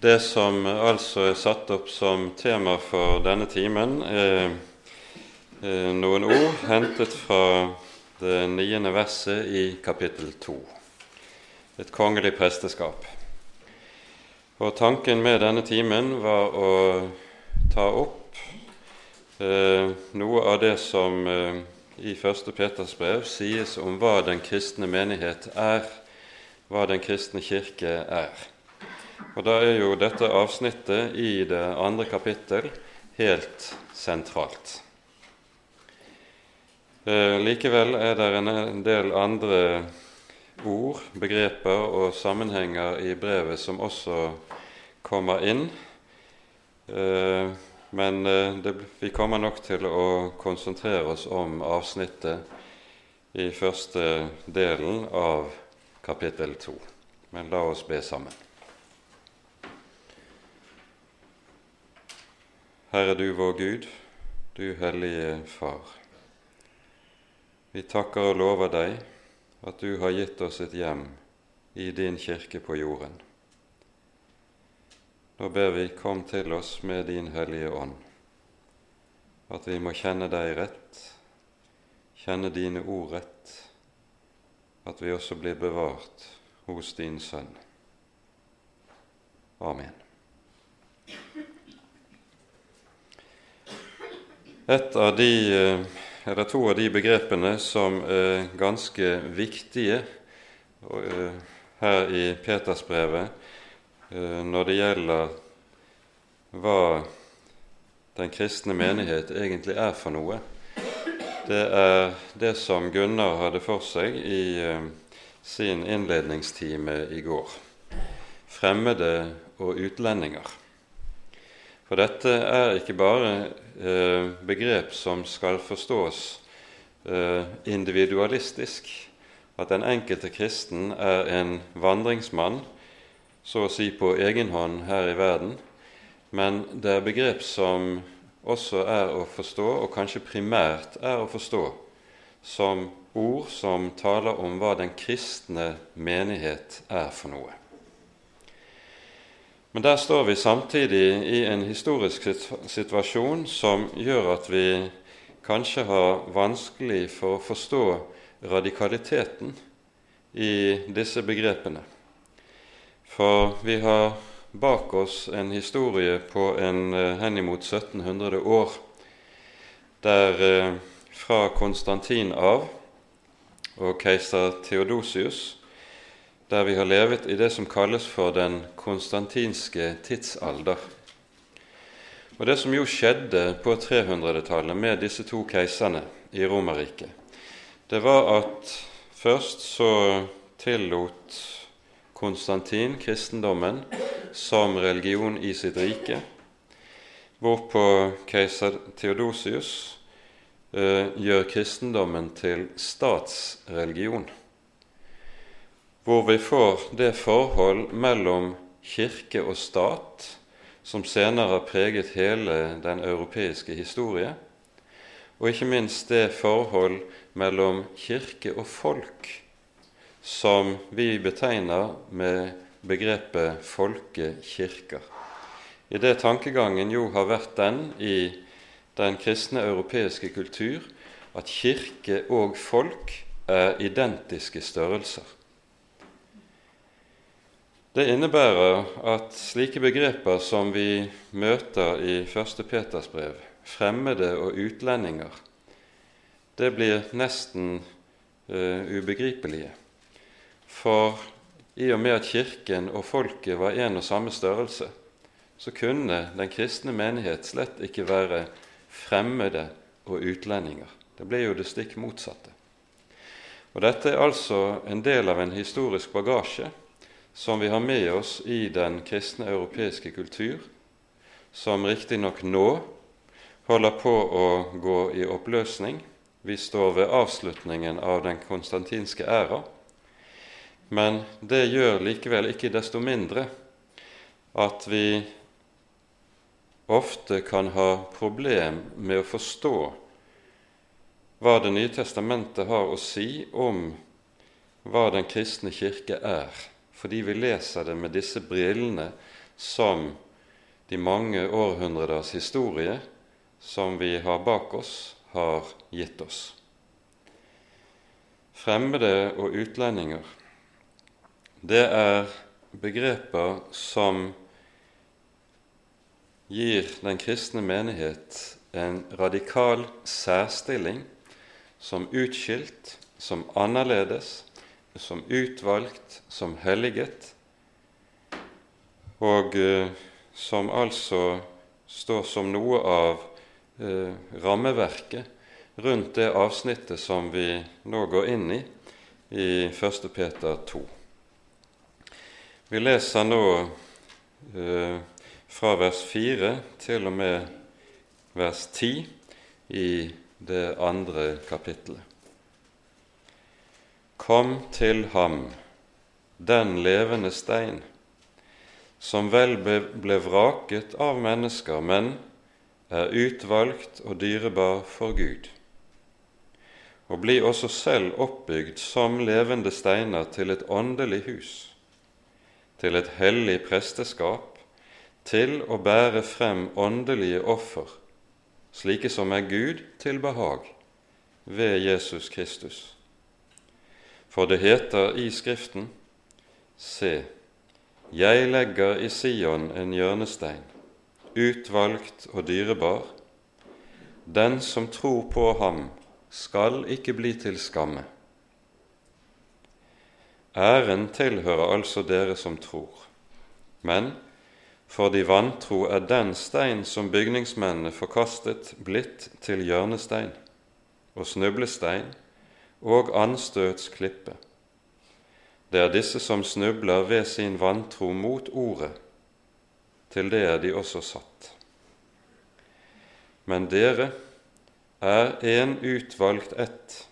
Det som altså er satt opp som tema for denne timen, er noen ord hentet fra det niende verset i kapittel to, et kongelig presteskap. Og Tanken med denne timen var å ta opp eh, noe av det som eh, i 1. Peters brev sies om hva den kristne menighet er, hva den kristne kirke er. Og Da er jo dette avsnittet i det andre kapittel helt sentralt. Eh, likevel er det en del andre ord, begreper og sammenhenger i brevet som også kommer inn. Eh, men eh, det, vi kommer nok til å konsentrere oss om avsnittet i første delen av kapittel to. Men la oss be sammen. Herre du vår Gud, du hellige Far. Vi takker og lover deg at du har gitt oss et hjem i din kirke på jorden. Nå ber vi, kom til oss med din Hellige Ånd, at vi må kjenne deg rett, kjenne dine ord rett, at vi også blir bevart hos din Sønn. Amen. Av de, eh, eller To av de begrepene som er ganske viktige eh, her i Petersbrevet, Eh, når det gjelder hva den kristne menighet egentlig er for noe. Det er det som Gunnar hadde for seg i eh, sin innledningstime i går. Fremmede og utlendinger. For dette er ikke bare eh, begrep som skal forstås individualistisk, at den enkelte kristen er en vandringsmann så å si på egen hånd her i verden, men det er begrep som også er å forstå, og kanskje primært er å forstå, som ord som taler om hva den kristne menighet er for noe. Men der står vi samtidig i en historisk situasjon som gjør at vi kanskje har vanskelig for å forstå radikaliteten i disse begrepene. For vi har bak oss en historie på en eh, henimot 1700 år, der eh, fra Konstantin av og keiser Theodosius, der vi har levet i det som kalles for den konstantinske tidsalder. Og Det som jo skjedde på 300-tallet med disse to keiserne i Romerriket, det var at først så tillot Konstantin kristendommen som religion i sitt rike, hvorpå keiser Theodosius eh, gjør kristendommen til statsreligion, hvor vi får det forhold mellom kirke og stat som senere har preget hele den europeiske historie, og ikke minst det forhold mellom kirke og folk som vi betegner med begrepet folkekirker. I det tankegangen jo har vært den i den kristne europeiske kultur at kirke og folk er identiske størrelser. Det innebærer at slike begreper som vi møter i 1. Peters brev, fremmede og utlendinger, det blir nesten uh, ubegripelige. For i og med at Kirken og folket var en og samme størrelse, så kunne den kristne menighet slett ikke være fremmede og utlendinger. Det ble jo det stikk motsatte. Og Dette er altså en del av en historisk bagasje som vi har med oss i den kristne europeiske kultur, som riktignok nå holder på å gå i oppløsning. Vi står ved avslutningen av den konstantinske æra. Men det gjør likevel ikke desto mindre at vi ofte kan ha problem med å forstå hva Det nye testamentet har å si om hva den kristne kirke er, fordi vi leser det med disse brillene som de mange århundreders historie som vi har bak oss, har gitt oss. Fremmede og utlendinger, det er begreper som gir den kristne menighet en radikal særstilling som utskilt, som annerledes, som utvalgt, som helliget, og eh, som altså står som noe av eh, rammeverket rundt det avsnittet som vi nå går inn i i 1. Peter 2. Vi leser nå eh, fra vers 4 til og med vers 10 i det andre kapittelet. Kom til ham, den levende stein, som vel ble vraket av mennesker, men er utvalgt og dyrebar for Gud. Og bli også selv oppbygd som levende steiner til et åndelig hus, til et hellig presteskap, til å bære frem åndelige offer, slike som er Gud til behag, ved Jesus Kristus. For det heter i Skriften:" Se, jeg legger i Sion en hjørnestein, utvalgt og dyrebar. Den som tror på ham, skal ikke bli til skamme. Æren tilhører altså dere som tror, men for de vantro er den stein som bygningsmennene forkastet, blitt til hjørnestein og snublestein og anstøtsklippe. Det er disse som snubler ved sin vantro mot Ordet. Til det er de også satt. Men dere er en utvalgt ett,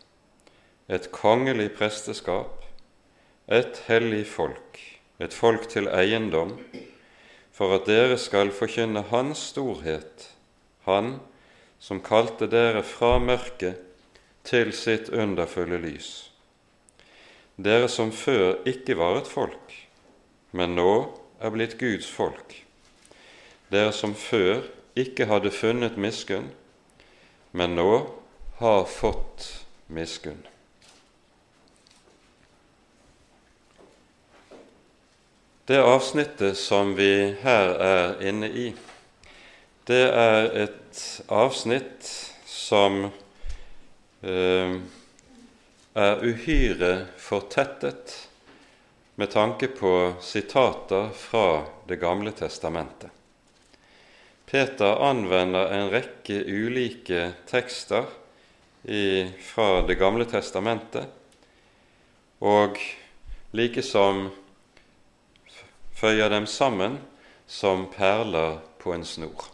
et kongelig presteskap, et hellig folk, et folk til eiendom, for at dere skal forkynne Hans storhet, Han som kalte dere fra mørket til sitt underfulle lys dere som før ikke var et folk, men nå er blitt Guds folk, dere som før ikke hadde funnet miskunn, men nå har fått miskunn. Det avsnittet som vi her er inne i, det er et avsnitt som er uhyre fortettet med tanke på sitater fra Det gamle testamentet. Peter anvender en rekke ulike tekster i, fra Det gamle testamentet, og likesom føyer dem sammen som perler på en snor.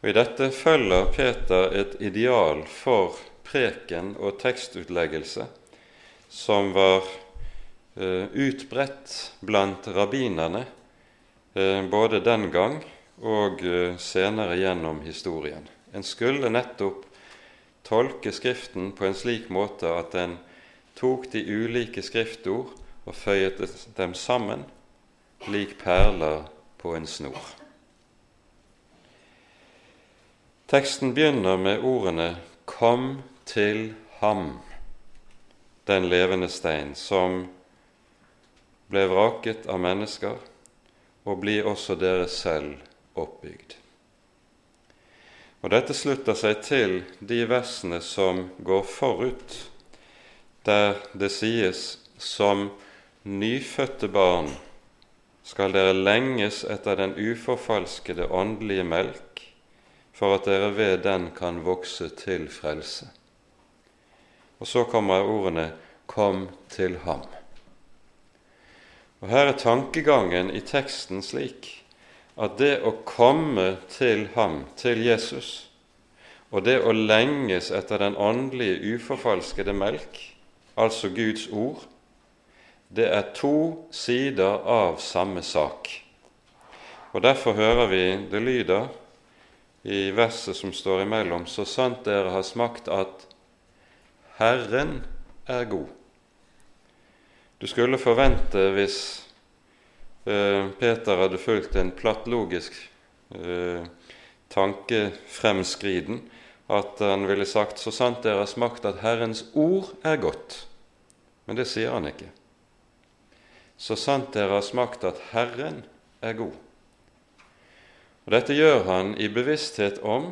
Og I dette følger Peter et ideal for preken og tekstutleggelse som var uh, utbredt blant rabbinerne uh, både den gang og uh, senere gjennom historien. En skulle nettopp tolke Skriften på en slik måte at en tok de ulike skriftord og føyet dem sammen lik perler på en snor. Teksten begynner med ordene 'Kom til ham, den levende stein, som ble vraket av mennesker, og blir også dere selv oppbygd. Og Dette slutter seg til de versene som går forut, der det sies som nyfødte barn skal dere lenges etter den uforfalskede åndelige melk, for at dere ved den kan vokse til frelse. Og så kommer ordene 'kom til ham'. Og Her er tankegangen i teksten slik at det å komme til ham, til Jesus, og det å lenges etter den åndelige, uforfalskede melk, altså Guds ord, det er to sider av samme sak. Og Derfor hører vi det lyder i verset som står imellom, så sant dere har smakt at Herren er god. Du skulle forvente, hvis eh, Peter hadde fulgt en plattlogisk eh, tankefremskriden, at han ville sagt 'så sant dere har smakt at Herrens ord er godt'. Men det sier han ikke. Så sant dere har smakt at Herren er god. Og Dette gjør han i bevissthet om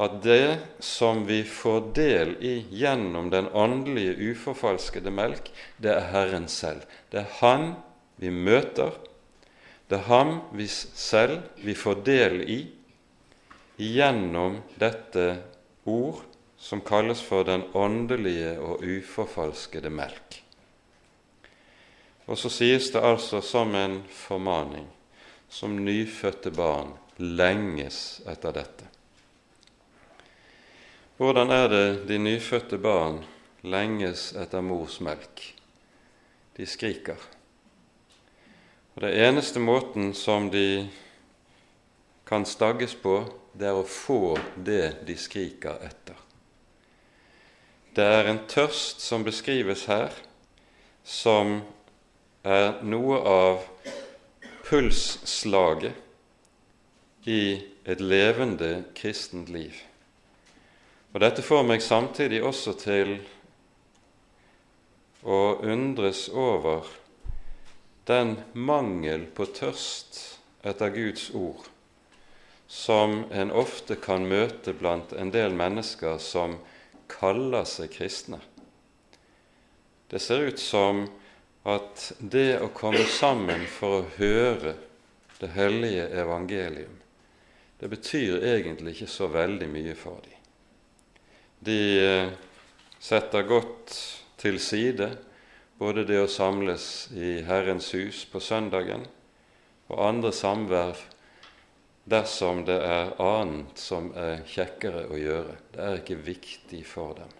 at det som vi får del i gjennom den åndelige, uforfalskede melk, det er Herren selv. Det er Han vi møter, det er Ham vi selv vi får del i gjennom dette ord som kalles for den åndelige og uforfalskede melk. Og så sies det altså som en formaning, som nyfødte barn lenges etter dette. Hvordan er det de nyfødte barn lenges etter mors melk? De skriker. Og Det eneste måten som de kan stagges på, det er å få det de skriker etter. Det er en tørst som beskrives her, som er noe av pulsslaget i et levende kristent liv. Og Dette får meg samtidig også til å undres over den mangel på tørst etter Guds ord som en ofte kan møte blant en del mennesker som kaller seg kristne. Det ser ut som at det å komme sammen for å høre det hellige evangelium, det betyr egentlig ikke så veldig mye for dem. De eh, setter godt til side både det å samles i Herrens hus på søndagen og andre samvær dersom det er annet som er kjekkere å gjøre. Det er ikke viktig for dem.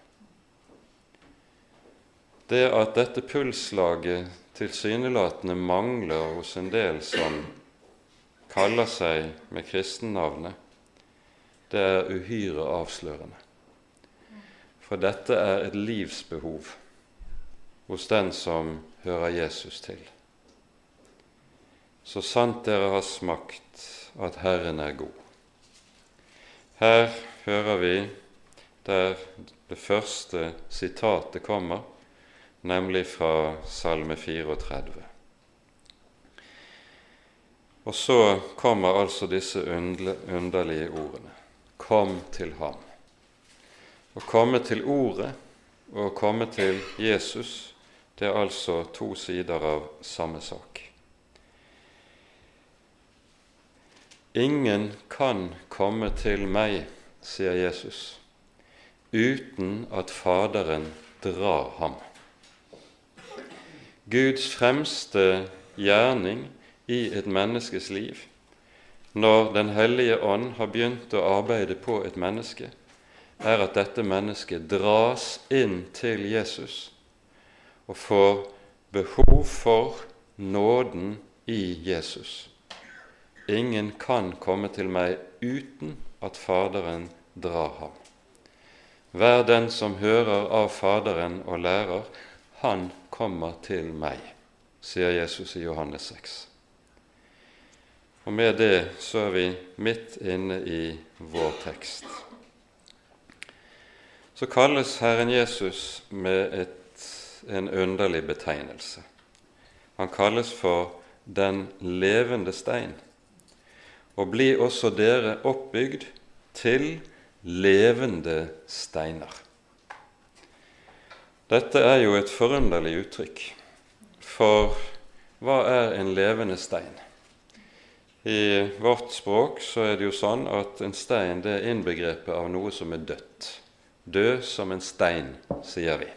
Det at dette pulslaget tilsynelatende mangler hos en del som kaller seg med kristennavnet, det er uhyre avslørende. For dette er et livsbehov hos den som hører Jesus til. Så sant dere har smakt at Herren er god. Her hører vi der det første sitatet kommer, nemlig fra Salme 34. Og så kommer altså disse underlige ordene. Kom til ham. Å komme til Ordet og å komme til Jesus, det er altså to sider av samme sak. Ingen kan komme til meg, sier Jesus, uten at Faderen drar ham. Guds fremste gjerning i et menneskes liv, når Den hellige ånd har begynt å arbeide på et menneske, er at dette mennesket dras inn til Jesus og får behov for nåden i Jesus. Ingen kan komme til meg uten at Faderen drar ham. Hver den som hører av Faderen og lærer, han kommer til meg, sier Jesus i Johannes 6. Og med det så er vi midt inne i vår tekst så kalles Herren Jesus med et, en underlig betegnelse. Han kalles for den levende stein. Og blir også dere oppbygd til levende steiner. Dette er jo et forunderlig uttrykk, for hva er en levende stein? I vårt språk så er det jo sånn at en stein det er innbegrepet av noe som er dødt død som en stein, sier vi.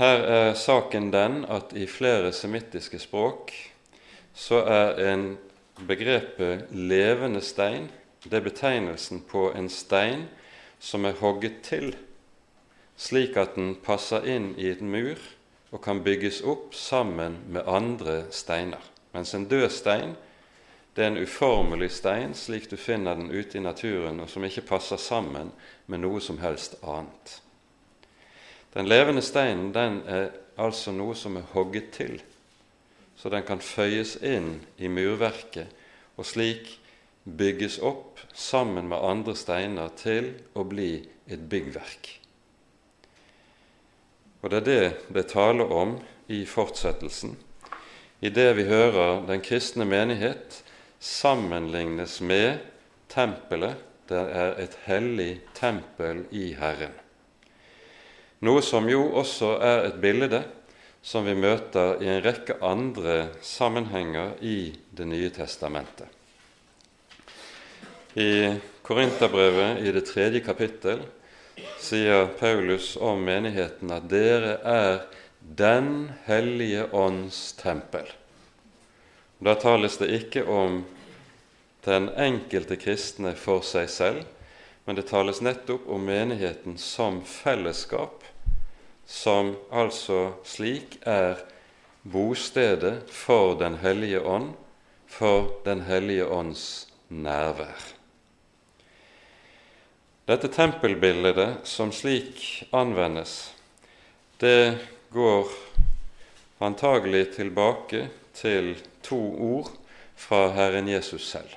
Her er saken den at i flere semittiske språk så er en begrepet 'levende stein' det er betegnelsen på en stein som er hogget til, slik at den passer inn i et mur og kan bygges opp sammen med andre steiner. Mens en død stein det er en uformelig stein slik du finner den ute i naturen, og som ikke passer sammen med noe som helst annet. Den levende steinen den er altså noe som er hogget til, så den kan føyes inn i murverket, og slik bygges opp sammen med andre steiner til å bli et byggverk. Og det er det det taler om i fortsettelsen, i det vi hører den kristne menighet sammenlignes med tempelet. Det er et hellig tempel i Herren. Noe som jo også er et bilde som vi møter i en rekke andre sammenhenger i Det nye testamentet. I Korinterbrevet i det tredje kapittel sier Paulus om menigheten at dere er Den hellige ånds tempel. Da tales det ikke om den enkelte kristne for seg selv, men det tales nettopp om menigheten som fellesskap, som altså slik er bostedet for Den hellige ånd, for Den hellige ånds nærvær. Dette tempelbildet som slik anvendes, det går antagelig tilbake til to ord fra Herren Jesus selv.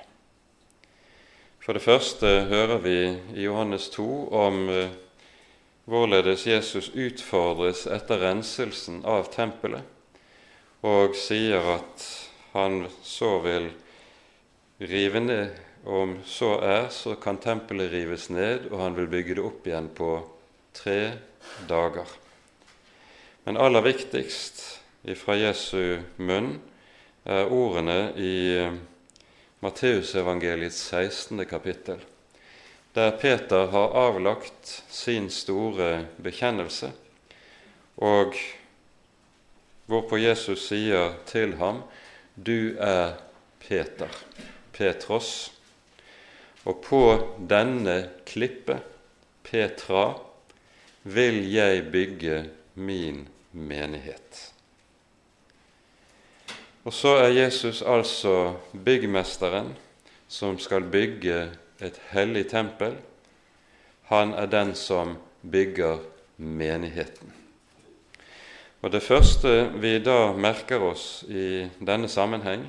For det første hører vi i Johannes 2 om eh, hvorledes Jesus utfordres etter renselsen av tempelet, og sier at han så vil rive ned Om så er, så kan tempelet rives ned, og han vil bygge det opp igjen på tre dager. Men aller viktigst ifra Jesu munn er ordene i eh, Matteusevangeliets 16. kapittel, der Peter har avlagt sin store bekjennelse, og hvorpå Jesus sier til ham, 'Du er Peter, Petros', og på denne klippet, Petra, vil jeg bygge min menighet. Og så er Jesus altså byggmesteren som skal bygge et hellig tempel. Han er den som bygger menigheten. Og Det første vi da merker oss i denne sammenheng,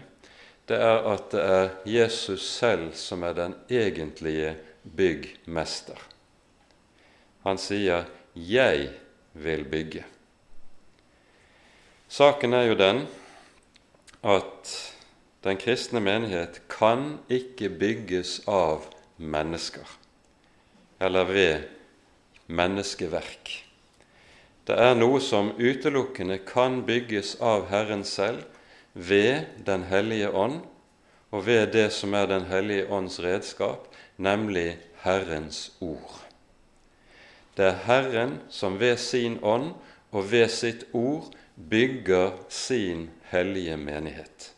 det er at det er Jesus selv som er den egentlige byggmester. Han sier 'Jeg vil bygge'. Saken er jo den at den kristne menighet kan ikke bygges av mennesker eller ved menneskeverk. Det er noe som utelukkende kan bygges av Herren selv ved Den hellige ånd og ved det som er Den hellige ånds redskap, nemlig Herrens ord. Det er Herren som ved sin ånd og ved sitt ord bygger sin hellige menighet.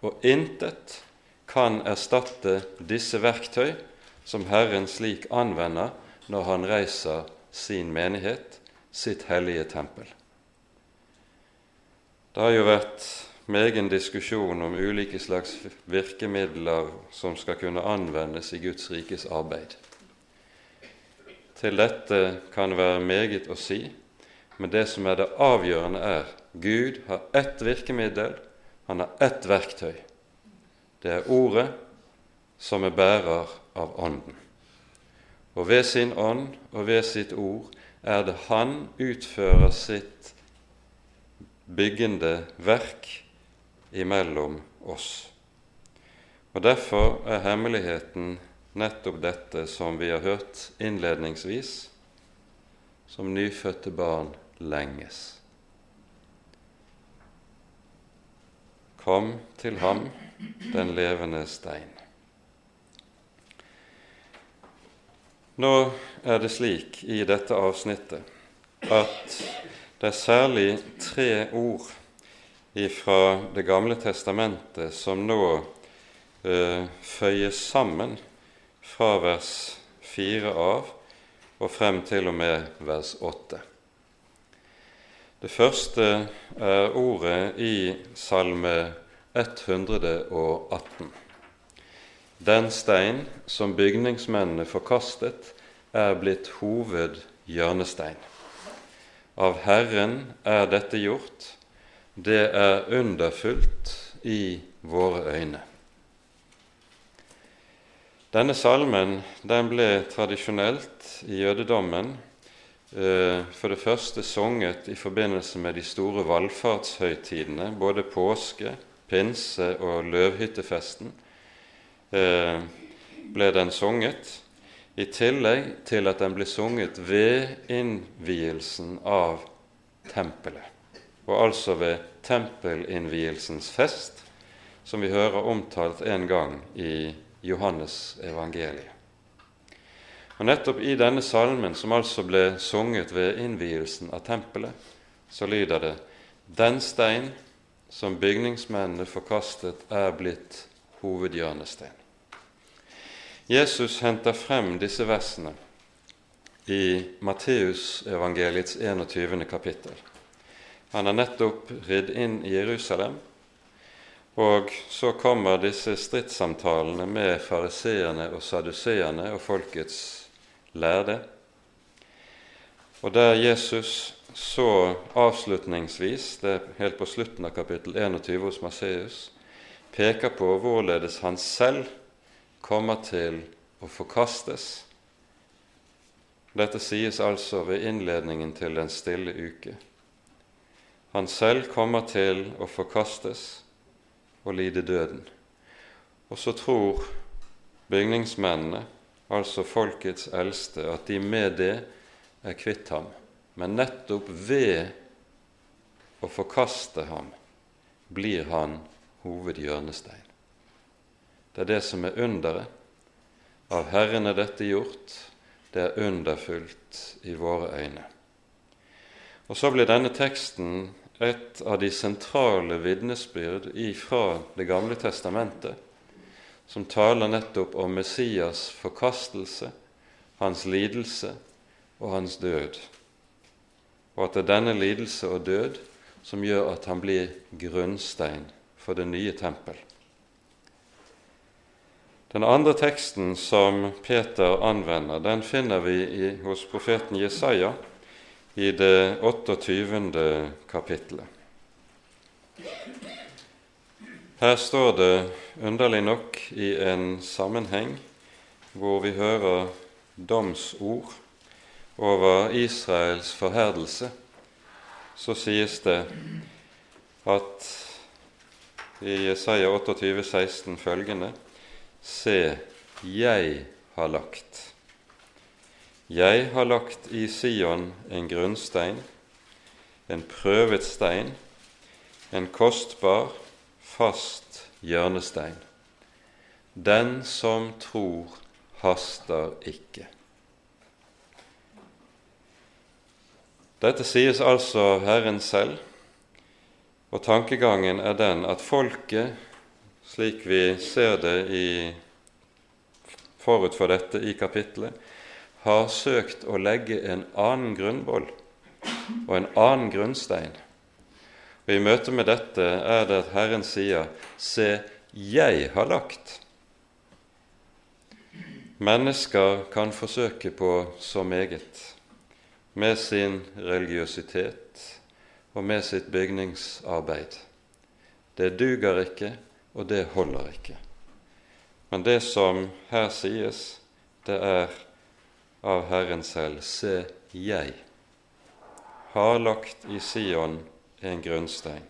Og intet kan erstatte disse verktøy som Herren slik anvender når Han reiser sin menighet, sitt hellige tempel. Det har jo vært megen diskusjon om ulike slags virkemidler som skal kunne anvendes i Guds rikes arbeid. Til dette kan det være meget å si, men det som er det avgjørende, er Gud har ett virkemiddel, han har ett verktøy. Det er Ordet som er bærer av Ånden. Og ved sin ånd og ved sitt ord er det Han utfører sitt byggende verk imellom oss. Og Derfor er hemmeligheten nettopp dette som vi har hørt innledningsvis, som nyfødte barn lenges. Kom til ham, den levende stein. Nå er det slik i dette avsnittet at det er særlig tre ord fra Det gamle testamentet som nå eh, føyes sammen fra vers 4 av og frem til og med vers 8. Det første er ordet i Salme 118. Den stein som bygningsmennene forkastet, er blitt hovedhjørnestein. Av Herren er dette gjort, det er underfullt i våre øyne. Denne salmen den ble tradisjonelt i jødedommen eh, for det første sunget i forbindelse med de store valfartshøytidene, både påske, pinse og løvhyttefesten. Eh, ble den sunget, i tillegg til at den ble sunget ved innvielsen av tempelet, og altså ved tempelinnvielsens fest, som vi hører omtalt en gang i Johannes evangeliet. Og Nettopp i denne salmen, som altså ble sunget ved innvielsen av tempelet, så lyder det:" Den stein som bygningsmennene forkastet, er blitt hovedhjørnestein. Jesus henter frem disse versene i Matteusevangeliets 21. kapittel. Han har nettopp ridd inn i Jerusalem og så kommer disse stridssamtalene med fariseerne og saduseerne og folkets lærde. Og der Jesus så avslutningsvis, det er helt på slutten av kapittel 21 hos Marseus, peker på hvorledes han selv kommer til å forkastes. Dette sies altså ved innledningen til Den stille uke. Han selv kommer til å forkastes og lide døden. Og så tror bygningsmennene, altså folkets eldste, at de med det er kvitt ham. Men nettopp ved å forkaste ham blir han hovedhjørnestein. Det er det som er underet. Av Herren er dette gjort, det er underfullt i våre øyne. Og så blir denne teksten et av de sentrale vitnesbyrd fra Det gamle testamentet, som taler nettopp om Messias forkastelse, hans lidelse og hans død, og at det er denne lidelse og død som gjør at han blir grunnstein for det nye tempel. Den andre teksten som Peter anvender, den finner vi i, hos profeten Jesaja i det 28. kapittelet. Her står det underlig nok i en sammenheng hvor vi hører domsord over Israels forherdelse, så sies det at i Jesaja 28, 16 følgende Se, jeg har lagt. Jeg har lagt i Sion en grunnstein, en prøvet stein, en kostbar, fast hjørnestein. Den som tror, haster ikke. Dette sies altså Herren selv, og tankegangen er den at folket, slik vi ser det i, forut for dette i kapittelet, har søkt å legge en annen grunnvoll og en annen grunnstein. Og I møte med dette er det at Herren sier, Se, jeg har lagt. Mennesker kan forsøke på så meget med sin religiøsitet og med sitt bygningsarbeid. Det duger ikke, og det holder ikke. Men det som her sies, det er av Herren selv, se, jeg har lagt i Sion en grunnstein.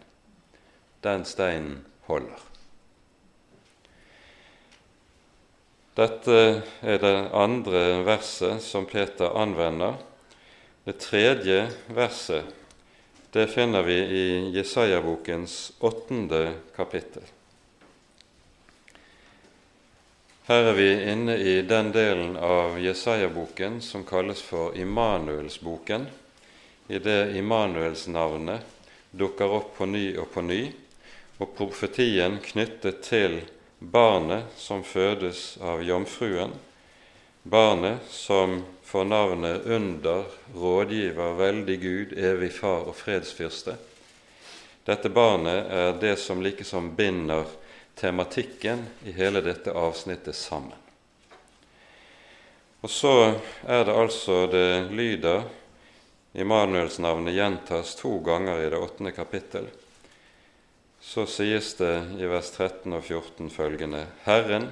Den steinen holder. Dette er det andre verset som Peter anvender. Det tredje verset det finner vi i Jesaja-bokens åttende kapittel. Her er vi inne i den delen av Jesaja-boken som kalles for Immanuelsboken, i det Immanuelsnavnet dukker opp på ny og på ny, og profetien knyttet til barnet som fødes av jomfruen, barnet som får navnet Under, rådgiver, veldig Gud, evig Far og fredsfyrste. Dette barnet er det som likesom binder tematikken i hele dette avsnittet sammen. Og så er det altså det lyder Immanuelsnavnet gjentas to ganger i det åttende kapittel. så sies det i vers 13 og 14 følgende.: Herren,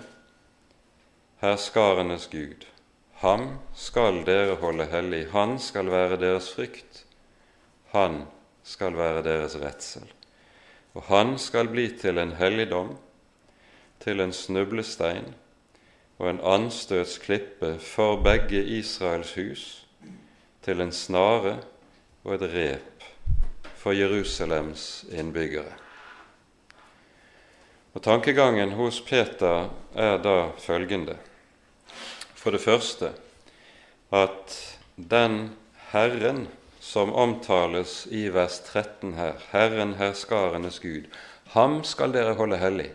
herskarenes Gud, ham skal dere holde hellig, han skal være deres frykt, han skal være deres redsel. Og han skal bli til en helligdom, til en snublestein og en anstøtsklippe for begge Israels hus, til en snare og et rep for Jerusalems innbyggere. Og Tankegangen hos Peter er da følgende. For det første at den Herren som omtales i vers 13 her, Herren herskarenes Gud, ham skal dere holde hellig.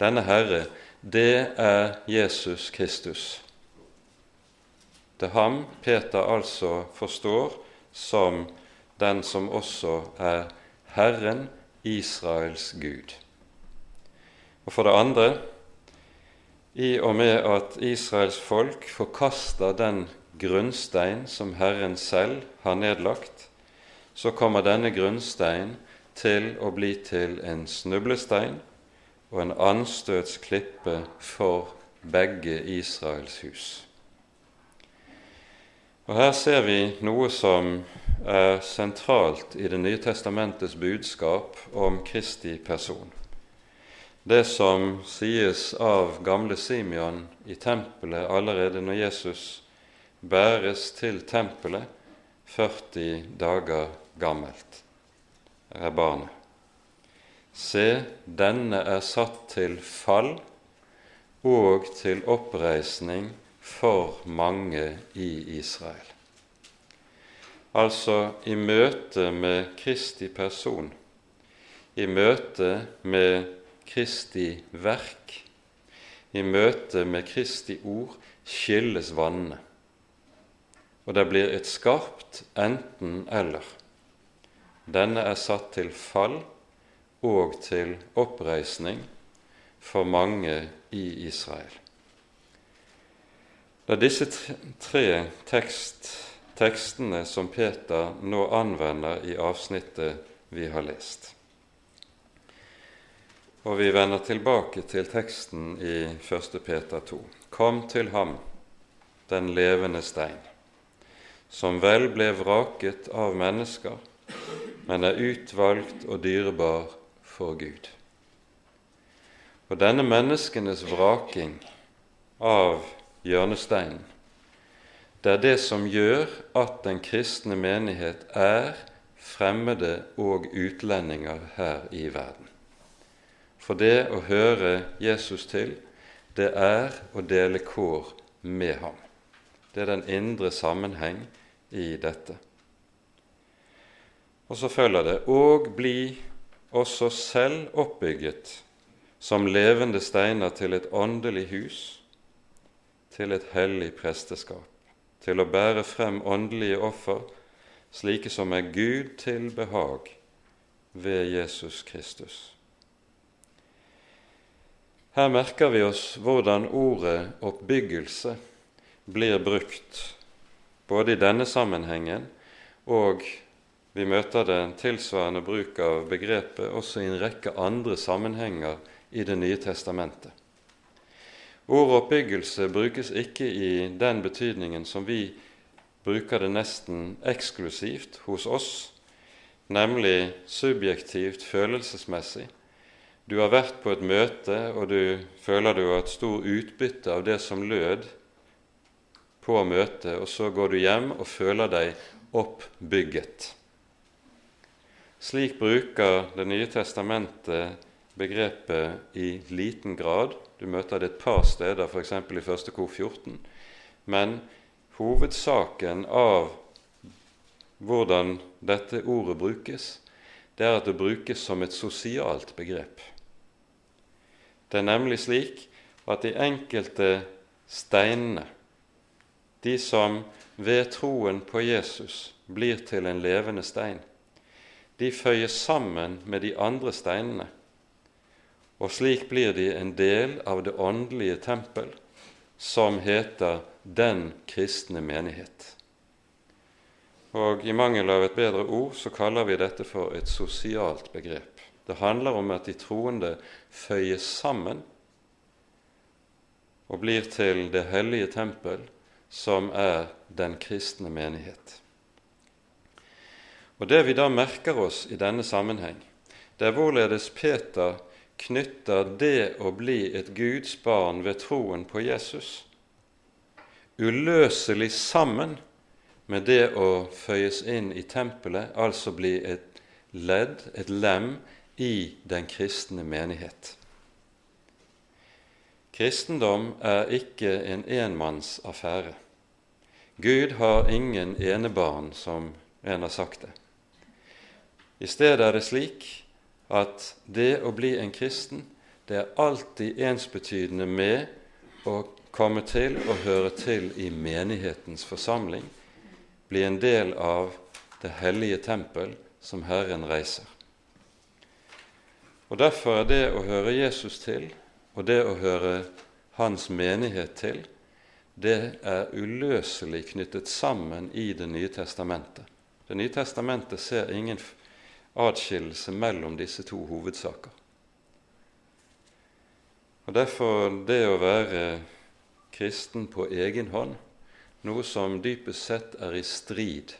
Denne Herre, det er Jesus Kristus. Det er ham Peter altså forstår som den som også er Herren Israels Gud. Og for det andre, i og med at Israels folk forkaster den grunnstein som Herren selv har nedlagt, så kommer denne grunnstein til å bli til en snublestein og en anstøtsklippe for begge Israels hus. Og Her ser vi noe som er sentralt i Det nye testamentets budskap om Kristi person. Det som sies av gamle Simeon i tempelet allerede når Jesus bæres til tempelet 40 dager gammelt, er barnet. Se, denne er satt til fall og til oppreisning for mange i Israel. Altså i møte med Kristi person, i møte med Kristi verk, i møte med Kristi ord, skilles vannene og det blir et skarpt enten-eller. Denne er satt til fall og til oppreisning for mange i Israel. Det er disse tre tekst, tekstene som Peter nå anvender i avsnittet vi har lest. Og vi vender tilbake til teksten i 1. Peter 2. Kom til ham, den levende stein som vel ble vraket av mennesker, men er utvalgt og dyrebar for Gud. Og denne menneskenes vraking av hjørnesteinen, det er det som gjør at den kristne menighet er fremmede og utlendinger her i verden. For det å høre Jesus til, det er å dele kår med ham. Det er den indre sammenheng i dette. Og så følger det og bli også selv oppbygget som levende steiner til et åndelig hus, til et hellig presteskap, til å bære frem åndelige offer, slike som er Gud til behag ved Jesus Kristus. Her merker vi oss hvordan ordet oppbyggelse blir brukt både i denne sammenhengen og vi møter den tilsvarende bruk av begrepet også i en rekke andre sammenhenger i Det nye testamentet. Ordet oppbyggelse brukes ikke i den betydningen som vi bruker det nesten eksklusivt hos oss, nemlig subjektivt, følelsesmessig. Du har vært på et møte, og du føler du har et stort utbytte av det som lød på møtet, og så går du hjem og føler deg oppbygget. Slik bruker Det nye testamentet begrepet i liten grad. Du møter det et par steder, f.eks. i 1. kor 14. Men hovedsaken av hvordan dette ordet brukes, det er at det brukes som et sosialt begrep. Det er nemlig slik at de enkelte steinene de som ved troen på Jesus blir til en levende stein, de føyes sammen med de andre steinene, og slik blir de en del av det åndelige tempel som heter Den kristne menighet. Og I mangel av et bedre ord så kaller vi dette for et sosialt begrep. Det handler om at de troende føyes sammen og blir til det hellige tempel, som er den kristne menighet. Og Det vi da merker oss i denne sammenheng, det er hvorledes Peter knytter det å bli et Guds barn ved troen på Jesus uløselig sammen med det å føyes inn i tempelet, altså bli et ledd, et lem, i den kristne menighet. Kristendom er ikke en enmannsaffære. Gud har ingen enebarn, som en har sagt det. I stedet er det slik at det å bli en kristen, det er alltid ensbetydende med å komme til og høre til i menighetens forsamling, bli en del av det hellige tempel som Herren reiser. Og Derfor er det å høre Jesus til og det å høre Hans menighet til, det er uløselig knyttet sammen i Det nye testamentet. Det nye testamentet ser ingen atskillelse mellom disse to hovedsaker. Og Derfor det å være kristen på egen hånd, noe som dypest sett er i strid,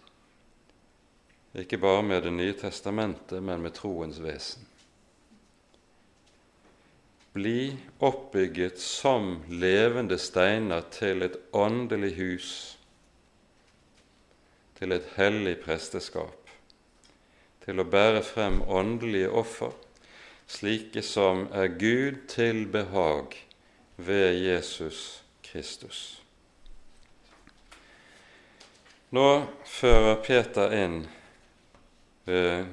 ikke bare med Det nye testamentet, men med troens vesen. Bli oppbygget som levende steiner til et åndelig hus, til et hellig presteskap, til å bære frem åndelige offer, slike som er Gud til behag ved Jesus Kristus. Nå fører Peter inn eh,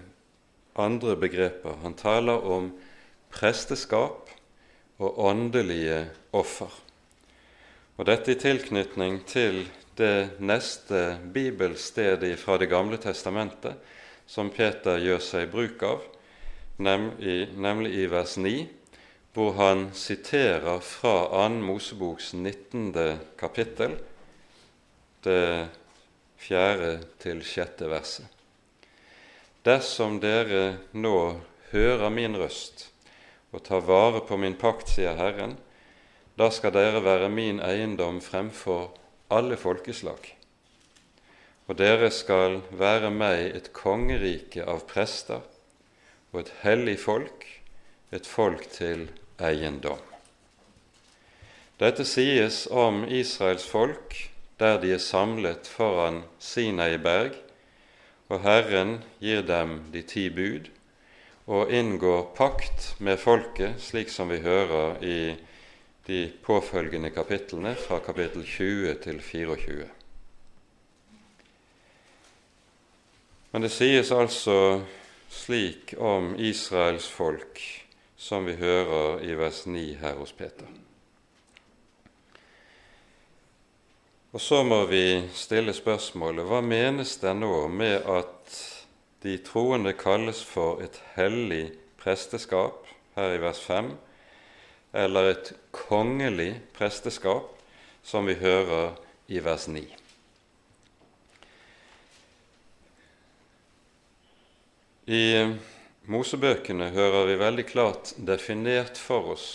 andre begreper. Han taler om presteskap og åndelige offer. Og Dette i tilknytning til det neste bibelstedet fra Det gamle testamentet som Peter gjør seg bruk av, nemlig i vers 9, hvor han siterer fra 2. Moseboks 19. kapittel, det fjerde til sjette verset. Dersom dere nå hører min røst og tar vare på min pakt, sier Herren, da skal dere være min eiendom fremfor alle folkeslag. Og dere skal være meg et kongerike av prester og et hellig folk, et folk til eiendom. Dette sies om Israels folk der de er samlet foran Sinai berg, og Herren gir dem de ti bud og inngår pakt med folket, slik som vi hører i de påfølgende kapitlene fra kapittel 20 til 24. Men det sies altså slik om Israels folk som vi hører i vers 9 her hos Peter. Og så må vi stille spørsmålet hva menes det nå med at de troende kalles for et hellig presteskap, her i vers 5, eller et kongelig presteskap, som vi hører i vers 9. I Mosebøkene hører vi veldig klart definert for oss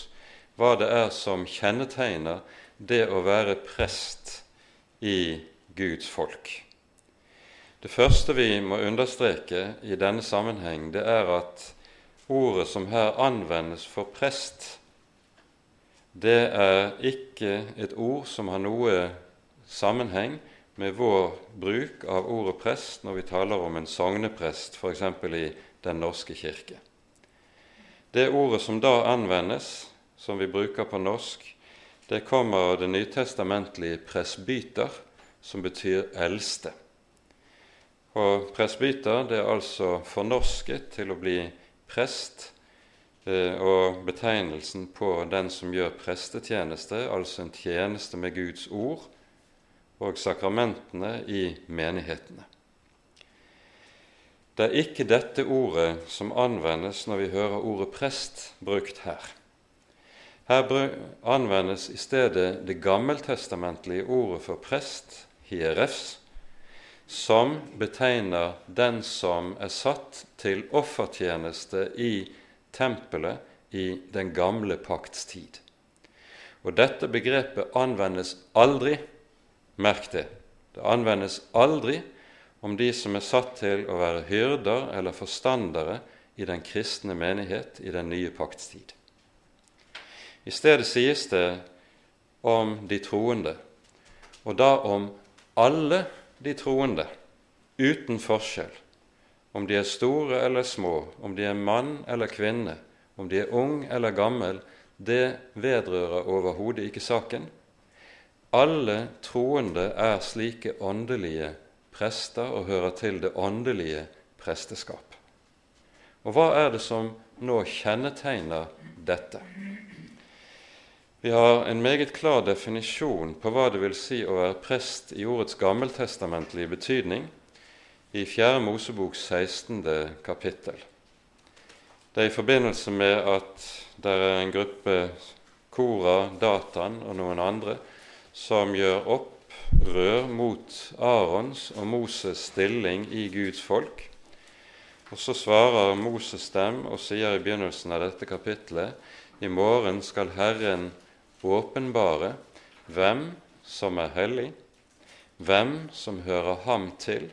hva det er som kjennetegner det å være prest i Guds folk. Det første vi må understreke i denne sammenheng, det er at ordet som her anvendes for prest, det er ikke et ord som har noe sammenheng med vår bruk av ordet prest når vi taler om en sogneprest, f.eks. i den norske kirke. Det ordet som da anvendes, som vi bruker på norsk, det kommer av det nytestamentlige presbyter, som betyr eldste. Og presbyter det er altså fornorsket til å bli prest, eh, og betegnelsen på den som gjør prestetjeneste, altså en tjeneste med Guds ord og sakramentene i menighetene. Det er ikke dette ordet som anvendes når vi hører ordet prest brukt her. Her anvendes i stedet det gammeltestamentlige ordet for prest, hierefs, som betegner den som er satt til offertjeneste i tempelet i den gamle pakts tid. Og dette begrepet anvendes aldri, merk det, det anvendes aldri om de som er satt til å være hyrder eller forstandere i den kristne menighet i den nye pakts tid. I stedet sies det om de troende, og da om alle de troende, uten forskjell, om de er store eller små, om de er mann eller kvinne, om de er ung eller gammel, det vedrører overhodet ikke saken. Alle troende er slike åndelige prester og hører til det åndelige presteskap. Og hva er det som nå kjennetegner dette? Vi har en meget klar definisjon på hva det vil si å være prest i ordets gammeltestamentlige betydning i 4. Moseboks 16. kapittel. Det er i forbindelse med at det er en gruppe Kora, Datan og noen andre som gjør opprør mot Arons og Moses' stilling i Guds folk. Og Så svarer Moses dem og sier i begynnelsen av dette kapitlet i morgen skal Herren åpenbare hvem som er hellig, hvem som hører ham til,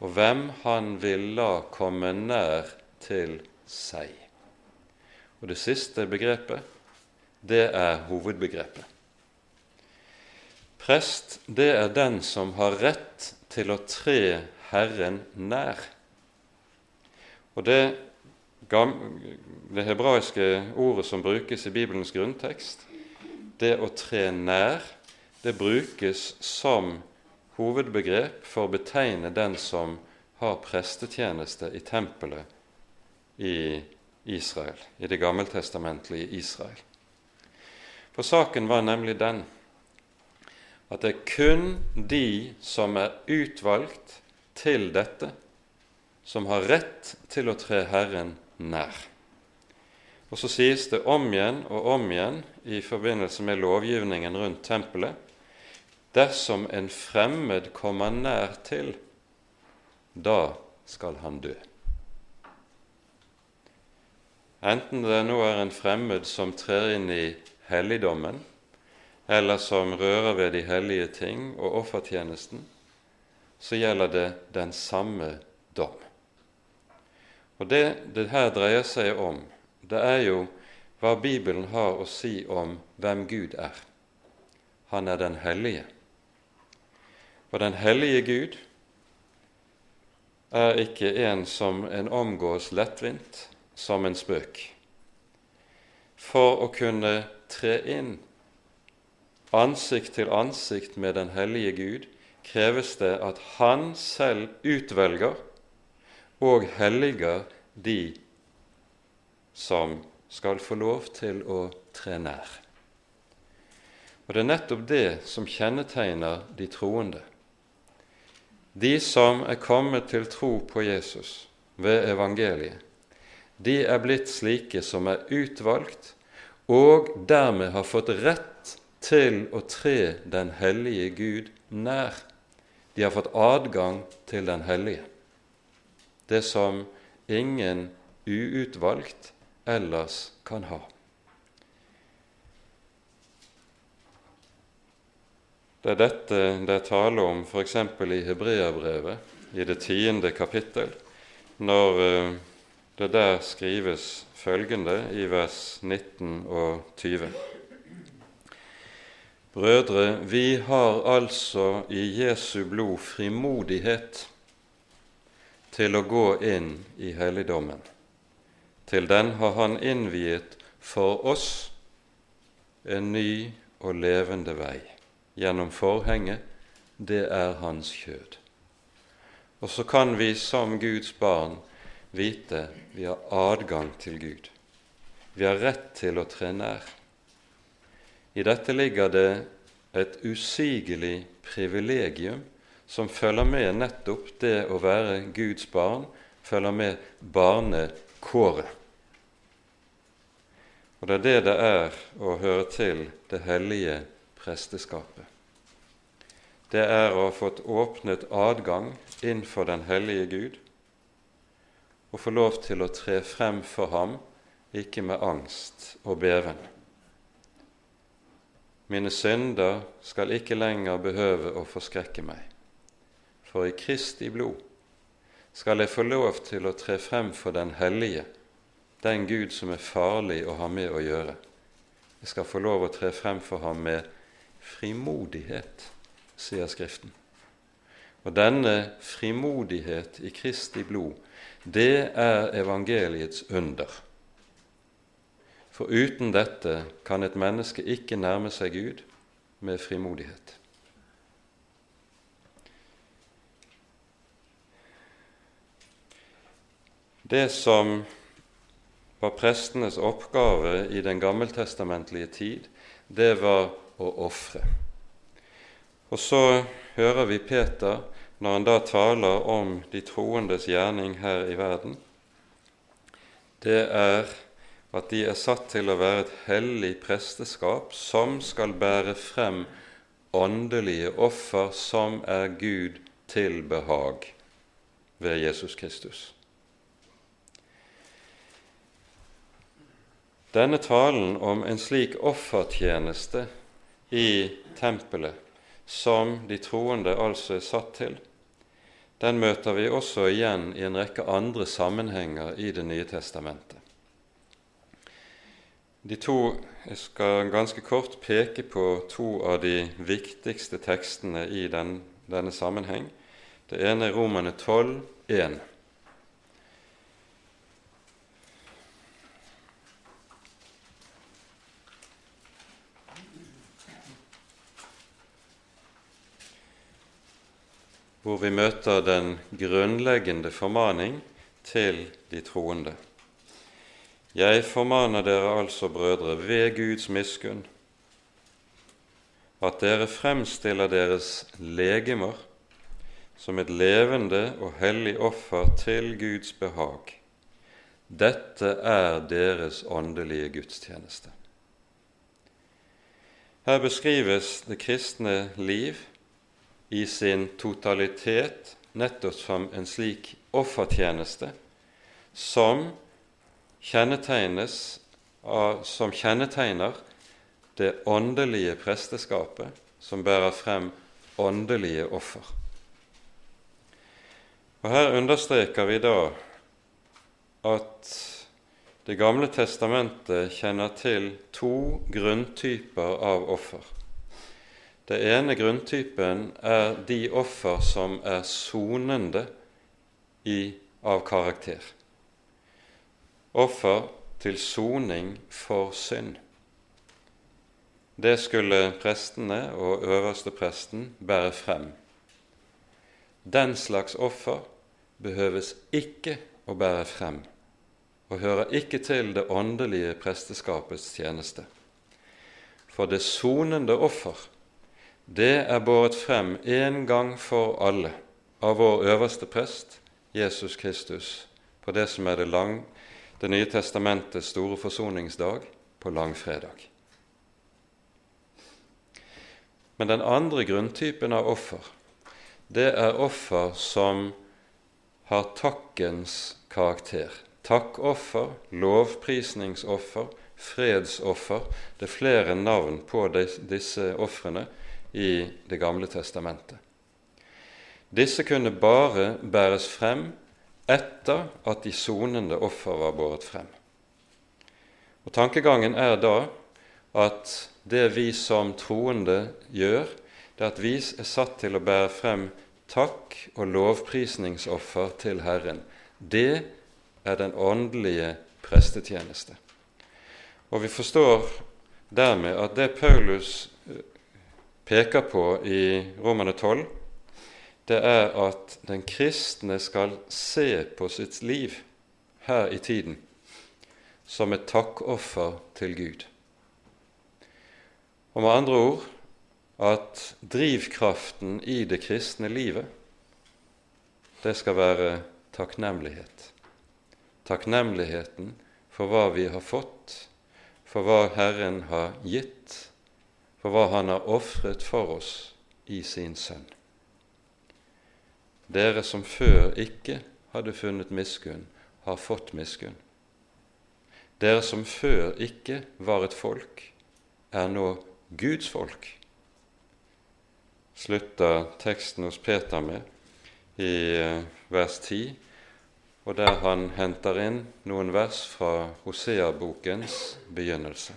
og hvem han vil la komme nær til seg. Og Det siste begrepet, det er hovedbegrepet. Prest, det er den som har rett til å tre Herren nær. Og det, det hebraiske ordet som brukes i Bibelens grunntekst, det å tre nær, det brukes som hovedbegrep for å betegne den som har prestetjeneste i tempelet i Israel, i det gammeltestamentlige Israel. For saken var nemlig den at det er kun de som er utvalgt til dette, som har rett til å tre Herren nær. Og så sies det om igjen og om igjen i forbindelse med lovgivningen rundt tempelet dersom en fremmed kommer nær til, da skal han dø. Enten det nå er en fremmed som trer inn i helligdommen, eller som rører ved de hellige ting og offertjenesten, så gjelder det den samme dom. Og det det her dreier seg om, det er jo hva Bibelen har å si om hvem Gud er. Han er den hellige. Og den hellige Gud er ikke en som en omgås lettvint som en spøk. For å kunne tre inn ansikt til ansikt med den hellige Gud kreves det at Han selv utvelger og helliger de som skal få lov til å tre nær. Og Det er nettopp det som kjennetegner de troende. De som er kommet til tro på Jesus ved evangeliet, de er blitt slike som er utvalgt og dermed har fått rett til å tre den hellige Gud nær. De har fått adgang til den hellige, det som ingen uutvalgt ellers kan ha. Det er dette det er tale om f.eks. i Hebreabrevet, i det tiende kapittel, når eh, det der skrives følgende i vers 19 og 20. Brødre, vi har altså i Jesu blod frimodighet til å gå inn i helligdommen til den har Han innviet for oss en ny og levende vei gjennom forhenget. Det er Hans kjød. Og så kan vi som Guds barn vite vi har adgang til Gud. Vi har rett til å tre nær. I dette ligger det et usigelig privilegium som følger med nettopp det å være Guds barn, følger med barnekåret. Og det er det det er å høre til det hellige presteskapet. Det er å ha fått åpnet adgang innenfor den hellige Gud og få lov til å tre frem for ham ikke med angst og beven. Mine synder skal ikke lenger behøve å forskrekke meg, for i Kristi blod skal jeg få lov til å tre frem for den hellige, den Gud som er farlig å ha med å gjøre. Jeg skal få lov å tre frem for ham med frimodighet, sier Skriften. Og denne frimodighet i Kristi blod, det er evangeliets under. For uten dette kan et menneske ikke nærme seg Gud med frimodighet. Det som var prestenes oppgave i den gammeltestamentlige tid, det var å ofre. Og så hører vi Peter når han da taler om de troendes gjerning her i verden. Det er at de er satt til å være et hellig presteskap som skal bære frem åndelige offer som er Gud til behag ved Jesus Kristus. Denne talen om en slik offertjeneste i tempelet, som de troende altså er satt til, den møter vi også igjen i en rekke andre sammenhenger i Det nye testamentet. De to, Jeg skal ganske kort peke på to av de viktigste tekstene i den, denne sammenheng. Det ene er Romerne 12, 1. hvor vi møter den grunnleggende formaning til de troende. Jeg formaner dere altså, brødre, ved Guds miskunn, at dere fremstiller deres legemer som et levende og hellig offer til Guds behag. Dette er deres åndelige gudstjeneste. Her beskrives det kristne liv i sin totalitet nettopp som en slik offertjeneste som kjennetegnes av, som kjennetegner det åndelige presteskapet som bærer frem åndelige offer. Og Her understreker vi da at Det gamle testamentet kjenner til to grunntyper av offer. Det ene grunntypen er de offer som er sonende i, av karakter. Offer til soning for synd. Det skulle prestene og øverste presten bære frem. Den slags offer behøves ikke å bære frem og hører ikke til det åndelige presteskapets tjeneste. For det sonende offer det er båret frem en gang for alle av vår øverste prest, Jesus Kristus, på det som er det, lang, det nye testamentets store forsoningsdag, på langfredag. Men den andre grunntypen av offer, det er offer som har takkens karakter. Takkoffer, lovprisningsoffer, fredsoffer. Det er flere navn på disse ofrene i Det gamle testamentet. Disse kunne bare bæres frem etter at de sonende offer var båret frem. Og Tankegangen er da at det vi som troende gjør, det er at vi er satt til å bære frem takk og lovprisningsoffer til Herren. Det er den åndelige prestetjeneste. Og vi forstår dermed at det Paulus peker på i Romane 12, det er at den kristne skal se på sitt liv her i tiden som et takkoffer til Gud. Og med andre ord at drivkraften i det kristne livet, det skal være takknemlighet. Takknemligheten for hva vi har fått, for hva Herren har gitt, for hva Han har ofret for oss i sin Sønn. Dere som før ikke hadde funnet miskunn, har fått miskunn. dere som før ikke var et folk, er nå Guds folk. Slutter teksten hos Peter med i eh, vers 10, og der han henter inn noen vers fra Hosea-bokens begynnelse.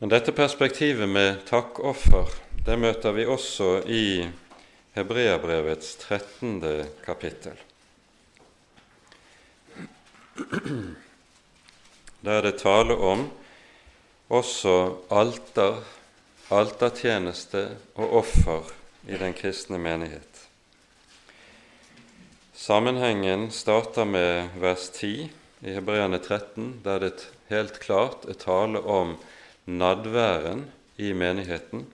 Men dette perspektivet med takkoffer det møter vi også i Hebreabrevets 13. kapittel. Der er det tale om også alter, altertjeneste og offer i den kristne menighet. Sammenhengen starter med vers 10 i Hebreane 13, der det helt klart er tale om nadværen i menigheten.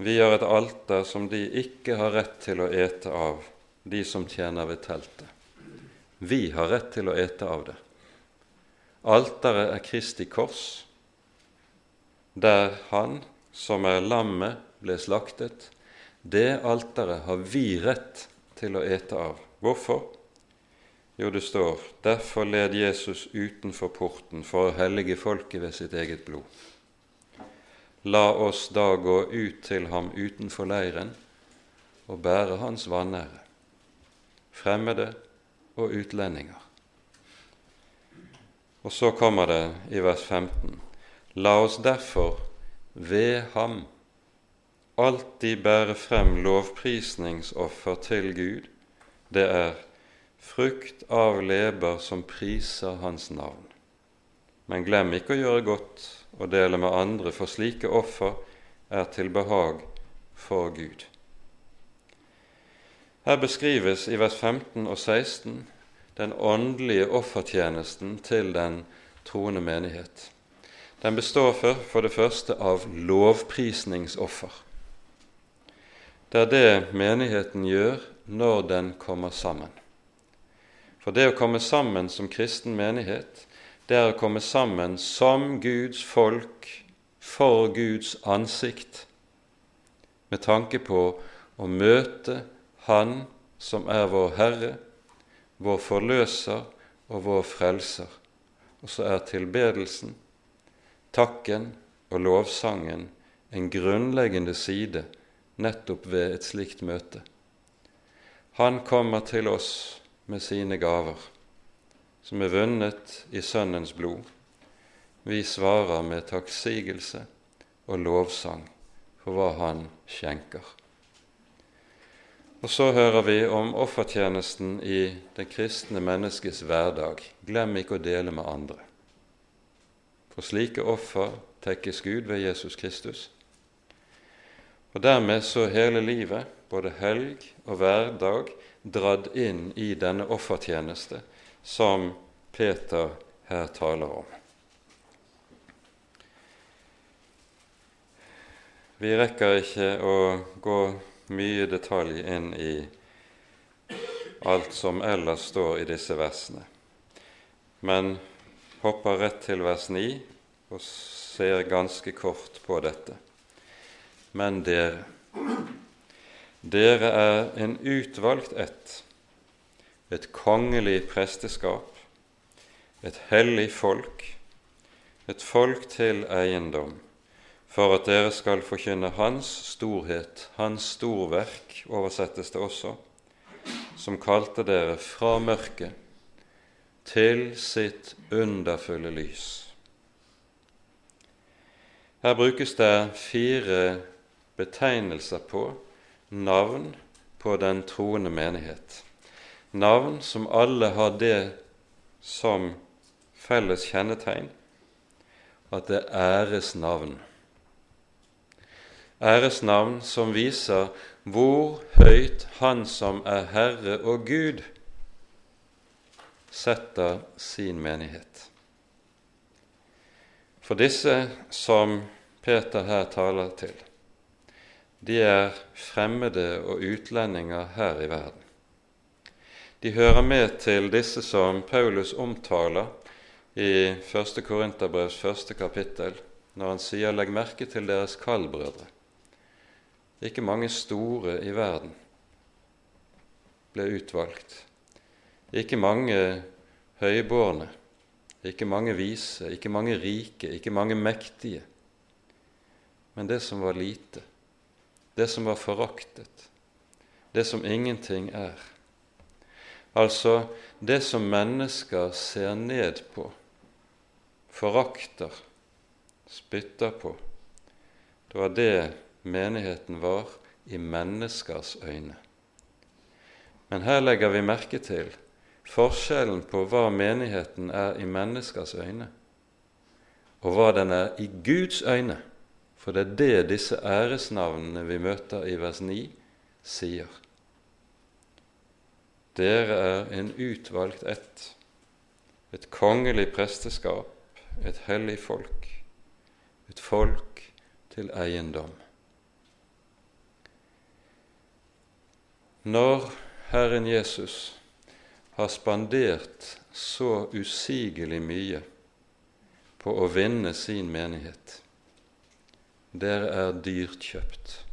Vi har et alter som de ikke har rett til å ete av, de som tjener ved teltet. Vi har rett til å ete av det. Alteret er Kristi kors, der Han som er lammet, ble slaktet. Det alteret har vi rett til å ete av. Hvorfor? Jo, det står derfor led Jesus utenfor porten for å hellige folket ved sitt eget blod. La oss da gå ut til ham utenfor leiren og bære hans vanære. Fremmede og utlendinger. Og så kommer det i vers 15.: La oss derfor ved ham alltid bære frem lovprisningsoffer til Gud. Det er frukt av leber som priser Hans navn. Men glem ikke å gjøre godt og dele med andre, for slike offer er til behag for Gud. Her beskrives i vers 15 og 16 den åndelige offertjenesten til den troende menighet. Den består for, for det første av lovprisningsoffer. Det er det menigheten gjør når den kommer sammen. For det å komme sammen som kristen menighet, det er å komme sammen som Guds folk for Guds ansikt, med tanke på å møte han som er vår Herre, vår Forløser og vår Frelser. Og så er tilbedelsen, takken og lovsangen en grunnleggende side nettopp ved et slikt møte. Han kommer til oss med sine gaver, som er vunnet i Sønnens blod. Vi svarer med takksigelse og lovsang for hva Han skjenker. Og så hører vi om offertjenesten i det kristne menneskets hverdag. Glem ikke å dele med andre. For slike offer tekkes Gud ved Jesus Kristus. Og dermed så hele livet, både helg og hverdag, dratt inn i denne offertjeneste som Peter her taler om. Vi rekker ikke å gå mye detalj inn i alt som ellers står i disse versene, men hopper rett til vers 9 og ser ganske kort på dette. Men dere, dere er en utvalgt ett, et kongelig presteskap, et hellig folk, et folk til eiendom for at dere skal forkynne Hans storhet, Hans storverk, oversettes det også, som kalte dere fra mørket til sitt underfulle lys. Her brukes det fire betegnelser på navn på den troende menighet. Navn som alle har det som felles kjennetegn at det er æresnavn. æresnavn som viser hvor høyt Han som er Herre og Gud, setter sin menighet. For disse som Peter her taler til, de er fremmede og utlendinger her i verden. De hører med til disse som Paulus omtaler i 1. Korinterbrevs første kapittel, når han sier 'legg merke til deres kallbrødre' ikke mange store i verden ble utvalgt. Ikke mange høybårne, ikke mange vise, ikke mange rike, ikke mange mektige, men det som var lite, det som var foraktet, det som ingenting er. Altså det som mennesker ser ned på, forakter, spytter på. Det var det menigheten var i menneskers øyne. Men her legger vi merke til forskjellen på hva menigheten er i menneskers øyne, og hva den er i Guds øyne, for det er det disse æresnavnene vi møter i vers 9, sier. Dere er en utvalgt ett, et kongelig presteskap, et hellig folk, et folk til eiendom. Når Herren Jesus har spandert så usigelig mye på å vinne sin menighet. Dere er dyrt kjøpt.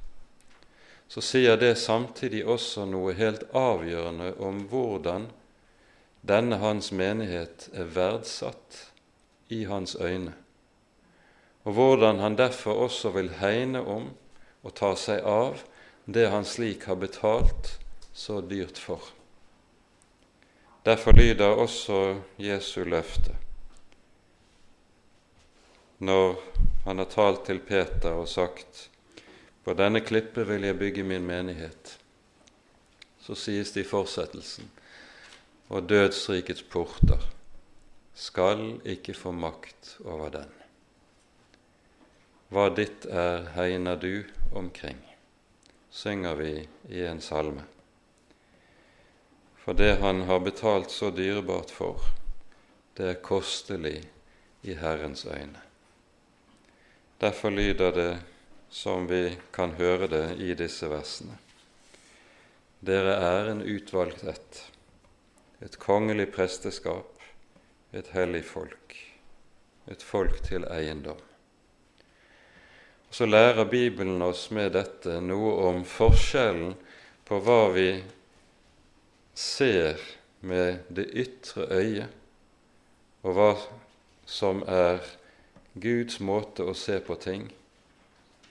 Så sier det samtidig også noe helt avgjørende om hvordan denne hans menighet er verdsatt i hans øyne, og hvordan han derfor også vil hegne om og ta seg av det han slik har betalt så dyrt for. Derfor lyder også Jesu løfte når han har talt til Peter og sagt på denne klippet vil jeg bygge min menighet. Så sies det i fortsettelsen og dødsrikets porter skal ikke få makt over den. Hva ditt er, hegner du omkring, synger vi i en salme for det han har betalt så dyrebart for, det er kostelig i Herrens øyne. Derfor lyder det som vi kan høre det i disse versene. Dere er en utvalgt ett, et kongelig presteskap, et hellig folk, et folk til eiendom. Så lærer Bibelen oss med dette noe om forskjellen på hva vi ser med det ytre øyet, og hva som er Guds måte å se på ting,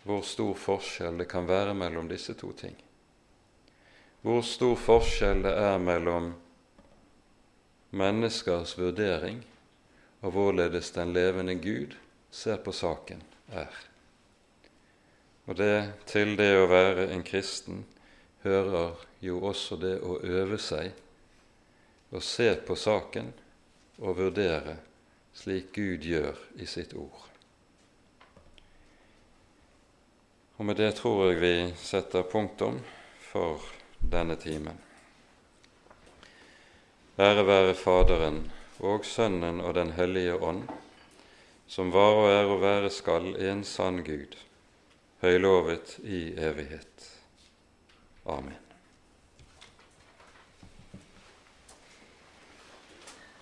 hvor stor forskjell det kan være mellom disse to ting. Hvor stor forskjell det er mellom menneskers vurdering og hvorledes den levende Gud ser på saken, er. Og det til det å være en kristen hører jo også det å øve seg og se på saken og vurdere slik Gud gjør i sitt ord. Og med det tror jeg vi setter punktum for denne timen. Ære være Faderen og Sønnen og Den hellige ånd, som var og er og være skal en sann Gud, høylovet i evighet. Amen.